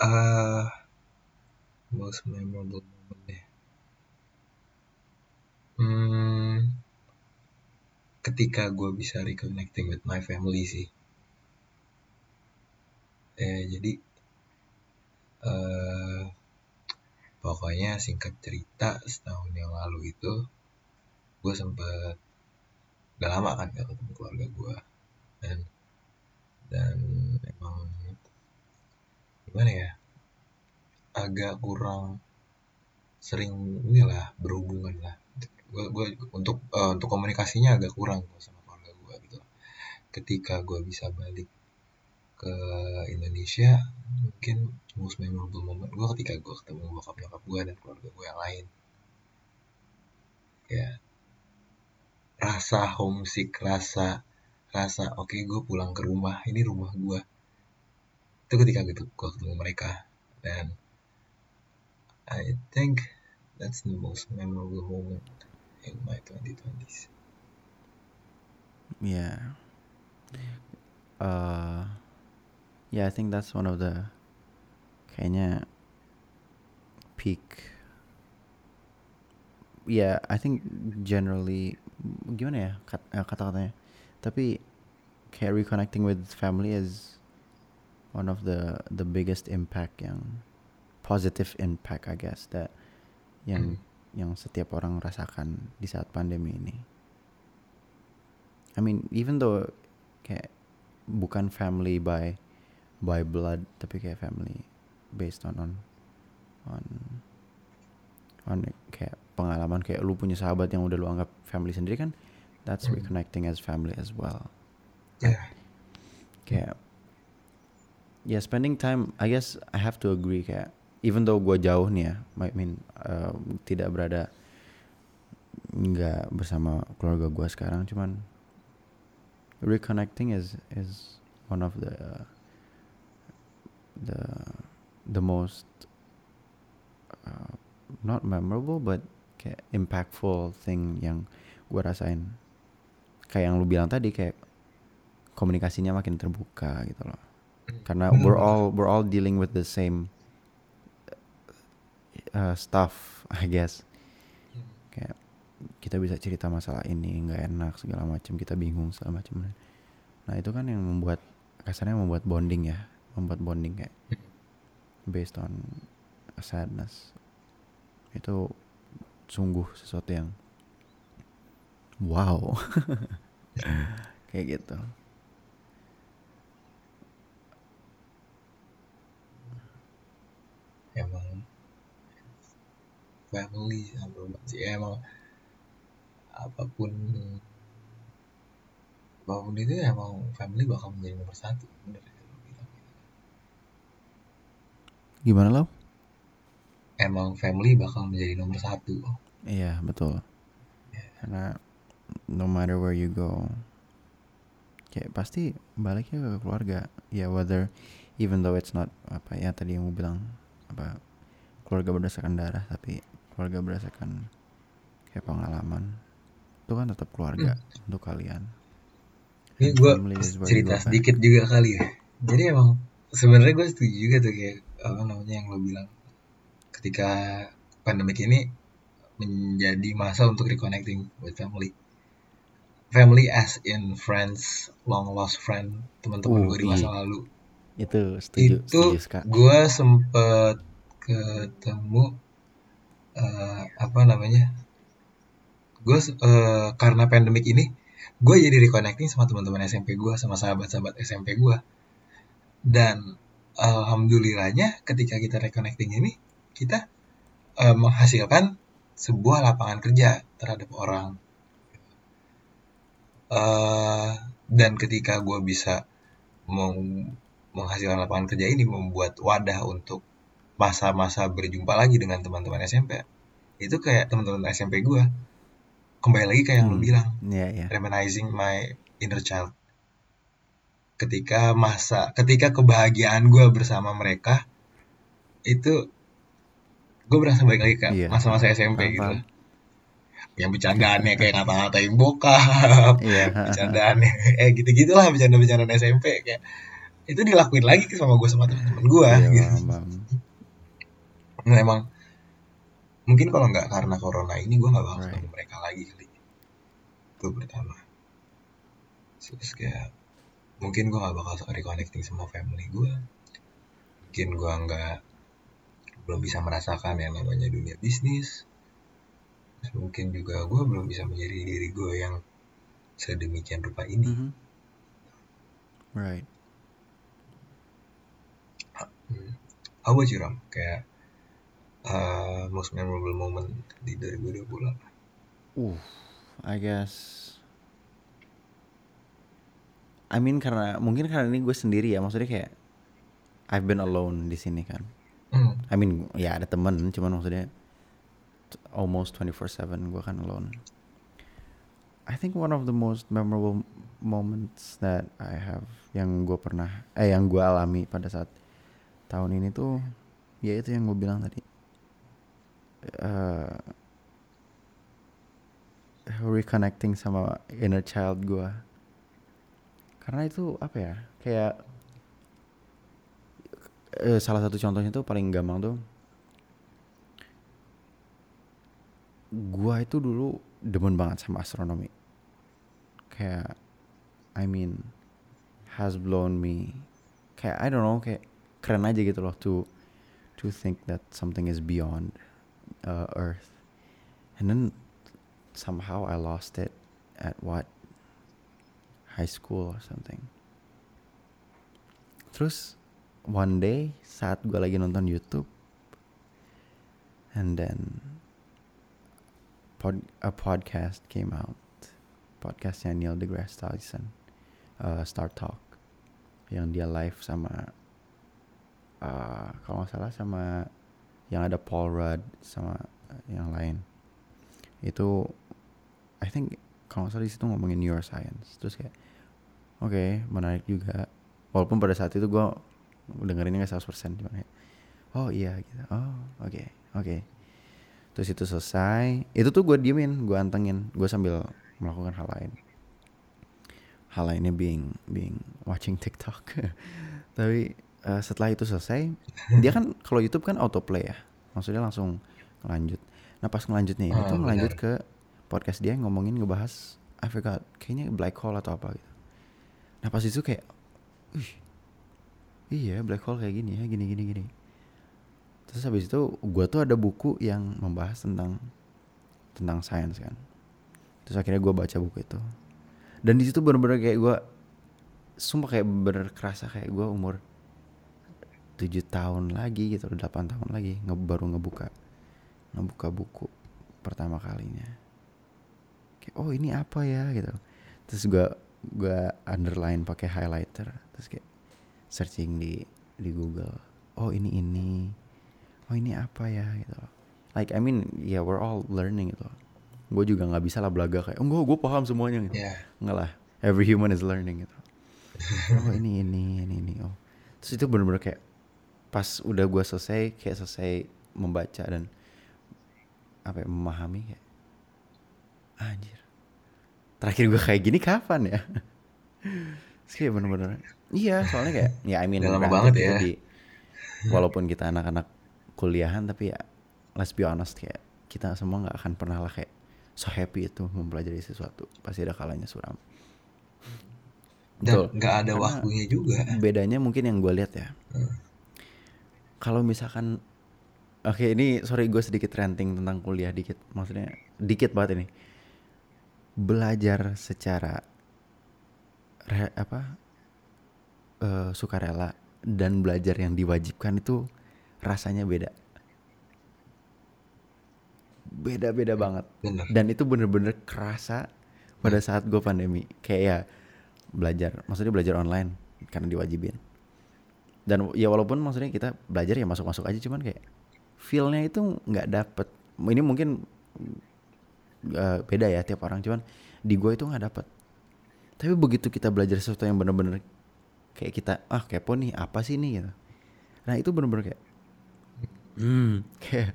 Ah, most memorable moment ya. Hmm, ketika gue bisa reconnecting with my family sih. Eh, jadi eh pokoknya singkat cerita setahun yang lalu itu gue sempet udah lama kan gak ketemu keluarga gue dan dan emang gimana ya agak kurang sering inilah berhubungan lah. Gue gue untuk eh, untuk komunikasinya agak kurang gua sama keluarga gue gitu. Ketika gue bisa balik ke Indonesia mungkin most memorable moment gue ketika gue ketemu bokap nyokap gue dan keluarga gue yang lain. Ya rasa homesick rasa rasa oke gue pulang ke rumah ini rumah gue itu ketika gitu gue ketemu mereka dan I think that's the most memorable moment in my 2020s Yeah. Uh, yeah, I think that's one of the kayaknya peak. Yeah, I think generally gimana ya eh, kata-katanya. Tapi kayak reconnecting with family is one of the the biggest impact yang positive impact I guess that yang yang setiap orang rasakan di saat pandemi ini. I mean, even though kayak bukan family by by blood, tapi kayak family based on on on on kayak pengalaman kayak lu punya sahabat yang udah lu anggap family sendiri kan, that's Hmm. reconnecting as family as well. ya kayak ya spending time I guess I have to agree kayak even though gue jauh nih ya I mean uh, tidak berada nggak bersama keluarga gue sekarang cuman reconnecting is is one of the the the most uh, not memorable but kayak impactful thing yang gue rasain. Kayak yang lu bilang tadi kayak komunikasinya makin terbuka gitu loh. Karena Bener we're all we're all dealing with the same uh, stuff I guess. Kayak kita bisa cerita masalah ini nggak enak segala macam kita bingung segala macam nah itu kan yang membuat kasarnya membuat bonding ya membuat bonding kayak based on sadness. Itu sungguh sesuatu yang wow. <laughs> Kayak gitu. Emang family sama sih emang apa pun apa pun itu emang family bakal menjadi nomor satu bener lu bilang. gimana lo emang family bakal menjadi nomor satu. Iya betul. Karena no matter where you go kayak pasti baliknya ke keluarga. Ya whether even though it's not apa ya tadi yang gue bilang apa keluarga berdasarkan darah tapi keluarga berdasarkan kayak pengalaman itu kan tetap keluarga untuk kalian. Ini gue cerita back. sedikit juga kali ya. Jadi emang sebenarnya gue setuju juga tuh kayak apa namanya yang lo bilang ketika pandemik ini menjadi masa untuk reconnecting with family. Family as in friends long lost friend teman-teman Uh, gue di masa iya. lalu. Itu setuju itu setuju gue sempet ketemu eh, apa namanya gue eh, karena pandemik ini gue jadi reconnecting sama teman-teman SMP gue sama sahabat-sahabat SMP gue dan alhamdulillahnya ketika kita reconnecting ini kita eh, menghasilkan sebuah lapangan kerja terhadap orang eh dan ketika gue bisa meng- menghasilkan lapangan kerja ini membuat wadah untuk masa-masa berjumpa lagi dengan teman-teman SMP itu kayak teman-teman SMP gue kembali lagi kayak yang lu Hmm. bilang Iya, iya. reminiscing my inner child ketika masa ketika kebahagiaan gue bersama mereka itu gue berasa balik lagi ke Iya. masa-masa SMP Paham, gitu. Yang bercandaannya kayak ngata-ngatain bokap. Iya. bercandaannya. Eh gitu-gitulah bercanda-bercandaan SMP kayak. Itu dilakuin lagi sama gue sama teman-teman gue Iya, gitu. Nah, emang mungkin kalau nggak karena corona ini gue nggak bakal Right. ketemu mereka lagi kali. Itu pertama. Terus kayak mungkin gue nggak bakal reconnecting sama family gue mungkin gue nggak belum bisa merasakan yang namanya dunia bisnis terus mungkin juga gue belum bisa menjadi diri gue yang sedemikian rupa ini. Right. Hmm. How about you, Ram? Kayak uh, most memorable moment di 2020 apa? Uh, I guess. I mean karena mungkin karena ini gue sendiri ya, maksudnya kayak I've been alone di sini kan. I mean ya ada temen, cuman maksudnya almost 24/7 gue kan alone. I think one of the most memorable moments that I have yang gue pernah eh yang gue alami pada saat tahun ini tuh ya itu yang gue bilang tadi. Eh, reconnecting sama inner child gue karena itu apa ya kayak eh, salah satu contohnya tuh paling gampang tuh. Gua itu dulu demen banget sama astronomi. Kayak I mean has blown me. Kayak I don't know kayak keren aja gitu loh to to think that something is beyond uh, Earth. And then somehow I lost it at what? High school or something. Terus one day saat gue lagi nonton YouTube and then pod, a podcast came out. Podcastnya Neil deGrasse Tyson, uh, Star Talk. yang dia live sama uh, kalau nggak salah sama yang ada Paul Rudd sama yang lain itu I think kalau nggak salah di situ ngomongin neuroscience terus kayak oke okay, menarik juga walaupun pada saat itu gue dengerinnya nggak 100% cuma kayak oh iya gitu. Oh oke okay, oke. Okay. terus itu selesai. Itu tuh gue diemin gue antengin gue sambil melakukan hal lain. Hal lainnya being being watching <laughs> TikTok. Tapi uh, setelah itu selesai dia kan <laughs> kalau YouTube kan autoplay ya. Maksudnya langsung lanjut nah pas ngelanjutnya ini oh, tuh ngelanjut ke podcast dia ngomongin ngebahas I forgot kayaknya black hole atau apa gitu. Nah pas itu kayak Wih, iya black hole kayak gini ya gini gini gini. Terus habis itu gue tuh ada buku yang membahas tentang tentang sains kan. Terus akhirnya gue baca buku itu. Dan di situ bener-bener kayak gue sumpah kayak bener kerasa kayak gue umur tujuh tahun lagi gitu delapan tahun lagi nge baru ngebuka ngebuka buku pertama kalinya. Kayak oh ini apa ya? gitu. Terus gue gue underline pakai highlighter. Terus kayak searching di di Google. Oh ini ini. Oh ini apa ya gitu like I mean yeah we're all learning gitu gue juga nggak bisa lah belaga kayak enggak gue paham semuanya gitu. Yeah. nggak lah. Every human is learning gitu. <laughs> Oh ini ini ini ini oh. Terus itu bener-bener kayak pas udah gue selesai kayak selesai membaca dan apa ya, memahami kayak anjir. Terakhir gue kayak gini kapan ya? <laughs> Terus kayak bener-bener iya soalnya kayak ya I mean lama banget ya. di, walaupun kita anak-anak kuliahan tapi ya let's be honest kayak kita semua nggak akan pernah lah kayak so happy itu mempelajari sesuatu. Pasti ada kalanya suram. Dan nggak ada Karena waktunya juga. bedanya mungkin yang gue lihat ya. Hmm. kalau misalkan oke okay, ini sorry gue sedikit ranting tentang kuliah dikit. Maksudnya dikit banget ini. Belajar secara re, apa uh, sukarela dan belajar yang diwajibkan itu rasanya beda. Beda-beda banget. Bener. dan itu bener-bener kerasa pada saat gue pandemi. Kayak ya belajar maksudnya belajar online karena diwajibin. Dan ya walaupun maksudnya kita belajar ya masuk-masuk aja cuman kayak feelnya itu nggak dapet. Ini mungkin uh, beda ya tiap orang cuman di gue itu nggak dapet. Tapi begitu kita belajar sesuatu yang bener-bener kayak kita ah kepo nih apa sih nih gitu nah itu bener-bener kayak hmm <laughs> kayak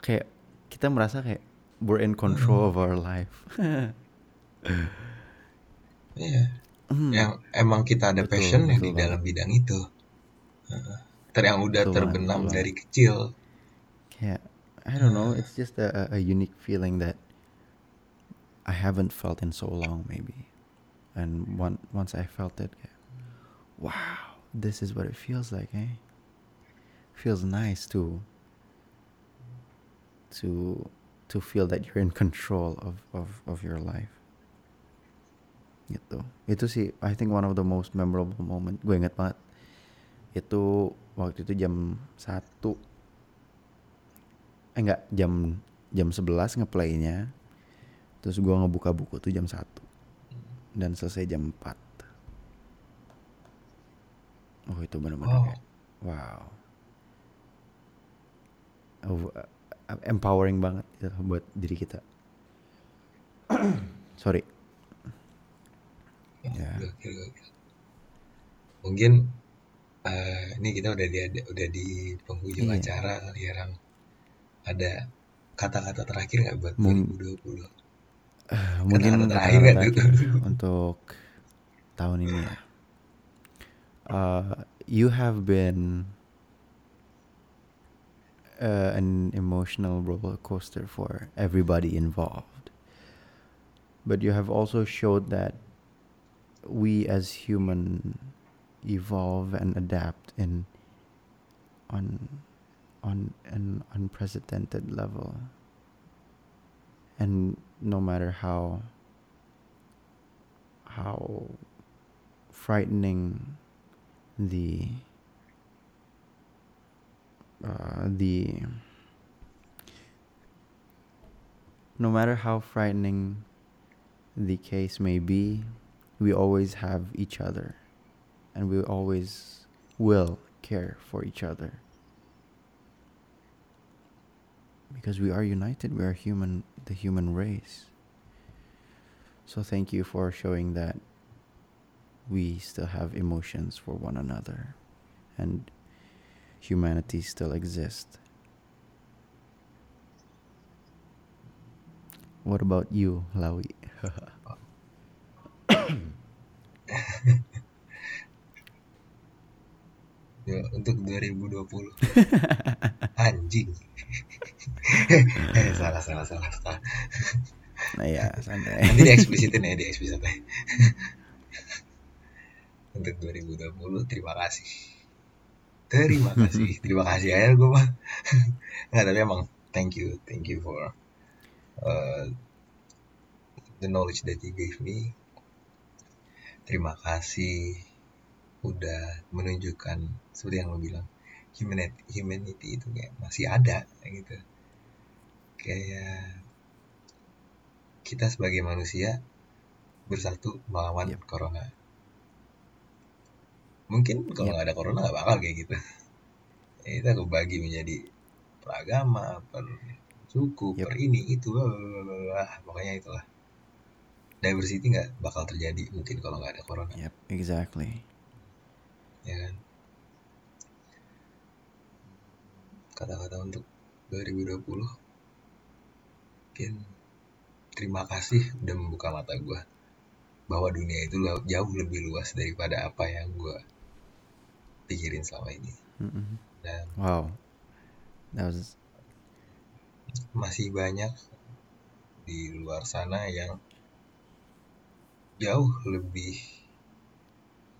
kayak kita merasa kayak we're in control of our life. <laughs> Iya. Hmm. Yang emang kita ada betul, passion betul, di dalam bidang itu. Ter yang udah betul, terbenam betul, dari kecil. Kayak I don't know, it's just a, a unique feeling that I haven't felt in so long maybe. And one, once I felt it, kayak, wow, this is what it feels like, eh? Feels nice too to to feel that you're in control of of of your life. Gitu. Itu sih I think one of the most memorable moment gue inget banget. Itu waktu itu jam satu. Eh enggak jam jam 11 ngeplaynya. Terus gue ngebuka buku tuh jam satu. Dan selesai jam 4 oh itu benar-benar wow. wow oh, empowering banget gitu buat diri kita. <clears throat> Sorry. Ya. Mungkin uh, ini kita udah di udah di penghujung iya. acara kali ya Ada kata-kata terakhir nggak buat Mung 2020? Uh, mungkin kata-kata terakhir, kata terakhir untuk tahun ini ya. Uh, you have been uh, an emotional roller coaster for everybody involved. But you have also showed that we as human evolve and adapt in on on an unprecedented level. And no matter how how frightening the uh, the no matter how frightening the case may be, we always have each other and we always will care for each other. Because we are united, we are human, the human race. So thank you for showing that we still have emotions for one another and humanity still exists. What about you, Lawi? <laughs> Ya, untuk 2020 <laughs> anjing <laughs> Eh, salah salah salah salah nah ya, santai. nanti dieksplisitin ya dieksplisitin untuk 2020 terima kasih. Terima kasih. <laughs> Terima kasih aja gue mah. <laughs> Nggak tapi emang thank you thank you for uh, the knowledge that you gave me. Terima kasih udah menunjukkan seperti yang lo bilang humanity humanity itu kayak masih ada gitu. Kayak kita sebagai manusia bersatu melawan Yep. corona mungkin kalau Yep. nggak ada corona nggak bakal kayak gitu <laughs> ya, kita kebagi menjadi per agama per suku Yep. per ini itu blablabla. pokoknya itulah diversity nggak bakal terjadi mungkin kalau nggak ada corona Yep, exactly. ya kan kata-kata untuk 2020 mungkin terima kasih udah membuka mata gue bahwa dunia itu jauh lebih luas daripada apa yang gue pikirin selama ini. Dan Wow, that was masih banyak di luar sana yang jauh lebih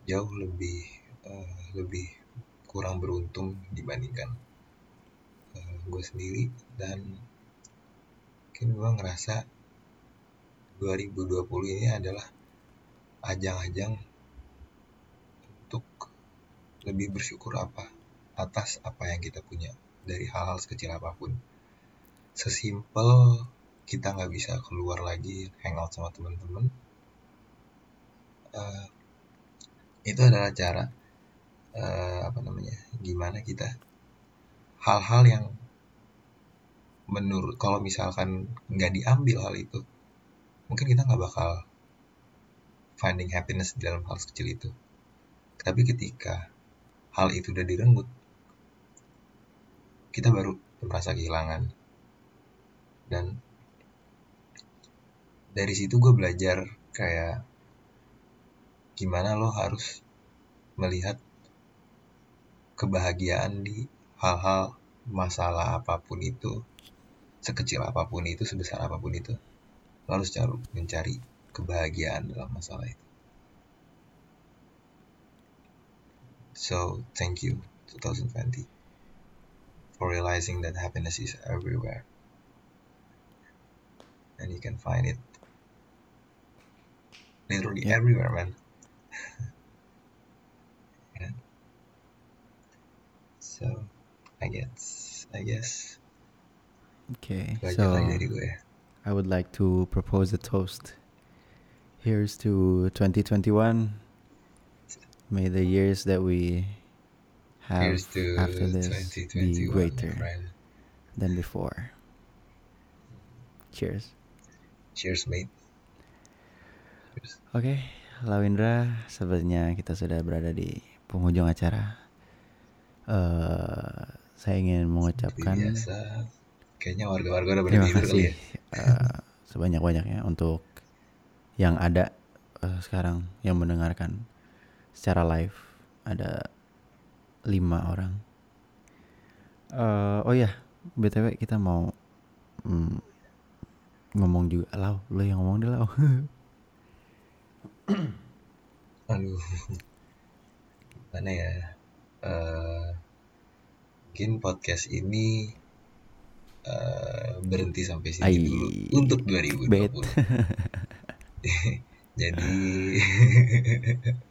jauh lebih eh, lebih kurang beruntung dibandingkan gue sendiri. Dan mungkin gue ngerasa 2020 ini adalah ajang-ajang lebih bersyukur apa atas apa yang kita punya dari hal-hal sekecil apa pun. Sesimpel kita nggak bisa keluar lagi hangout sama teman-teman eh, itu adalah cara eh, apa namanya gimana kita hal-hal yang menurut kalau misalkan nggak diambil hal itu mungkin kita nggak bakal finding happiness di dalam hal sekecil itu. Tapi ketika hal itu udah direnggut kita baru merasa kehilangan. Dan dari situ gue belajar kayak gimana lo harus melihat kebahagiaan di hal-hal masalah apa pun itu sekecil apa pun itu sebesar apa pun itu. Lo harus cari mencari kebahagiaan dalam masalah itu so thank you 2020 for realizing that happiness is everywhere and you can find it literally Yep. everywhere man <laughs> Yeah. so I guess I guess okay. So dari gue I would like to propose a toast. Here's to 2021. May the years that we have to after this 2021 be greater than before. Cheers. cheers mate cheers. Oke, Lawindra, sebenarnya kita sudah berada di penghujung acara. Eh, saya ingin mengucapkan biasa kayaknya warga-warga udah tidur kali ya kasih eh, sebanyak-banyaknya untuk yang ada eh, sekarang yang mendengarkan secara live ada lima orang. Eh, oh ya, btw kita mau mm, ngomong juga, lau, lo yang ngomong deh lau. <coughs> aduh mana ya Eh, mungkin podcast ini eh, berhenti sampai sini Ai, dulu untuk bet. 2020 <laughs> jadi <laughs>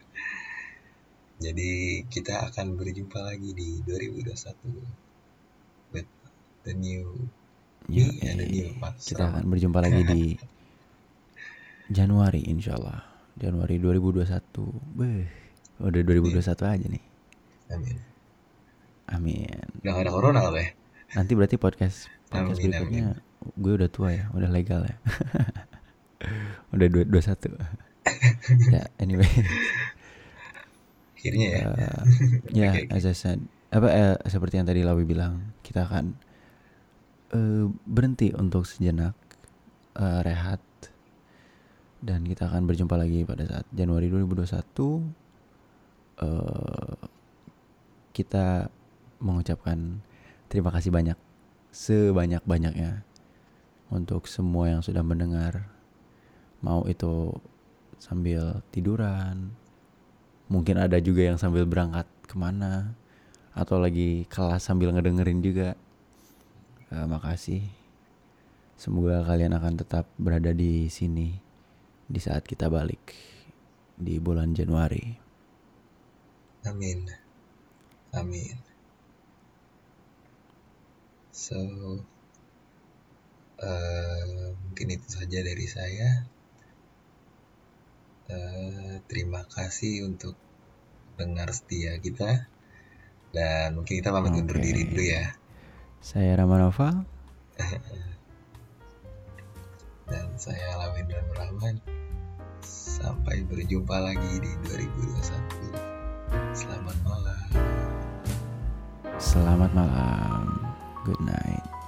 jadi kita akan berjumpa lagi di 2021 with the new and the new kita akan berjumpa lagi di <laughs> Januari insya Allah Januari 2021 Beh, Udah 2021 aja nih. Amin. Amin. Udah gak ada corona apa ya? Nanti berarti podcast podcast Amin, berikutnya gue udah tua ya, udah legal ya. <laughs> udah dua dua satu. <laughs> ya anyway. Akhirnya ya. Uh, ya <laughs> Oke, oke. as I said, apa eh, seperti yang tadi Lawi bilang, kita akan eh, berhenti untuk sejenak eh, rehat dan kita akan berjumpa lagi pada saat Januari 2021 eh, kita mengucapkan terima kasih banyak sebanyak-banyaknya untuk semua yang sudah mendengar mau itu sambil tiduran mungkin ada juga yang sambil berangkat ke mana atau lagi kelas sambil ngedengerin juga Eh, makasih semoga kalian akan tetap berada di sini di saat kita balik di bulan Januari Amin. Amin. So, eh, mungkin itu saja dari saya. Eh, terima kasih untuk dengar setia kita. Dan mungkin kita pamit undur Oke. diri dulu ya. saya Ramanova <laughs> Dan saya Lawendra Rahman. Sampai berjumpa lagi di 2021. Selamat malam. selamat malam good night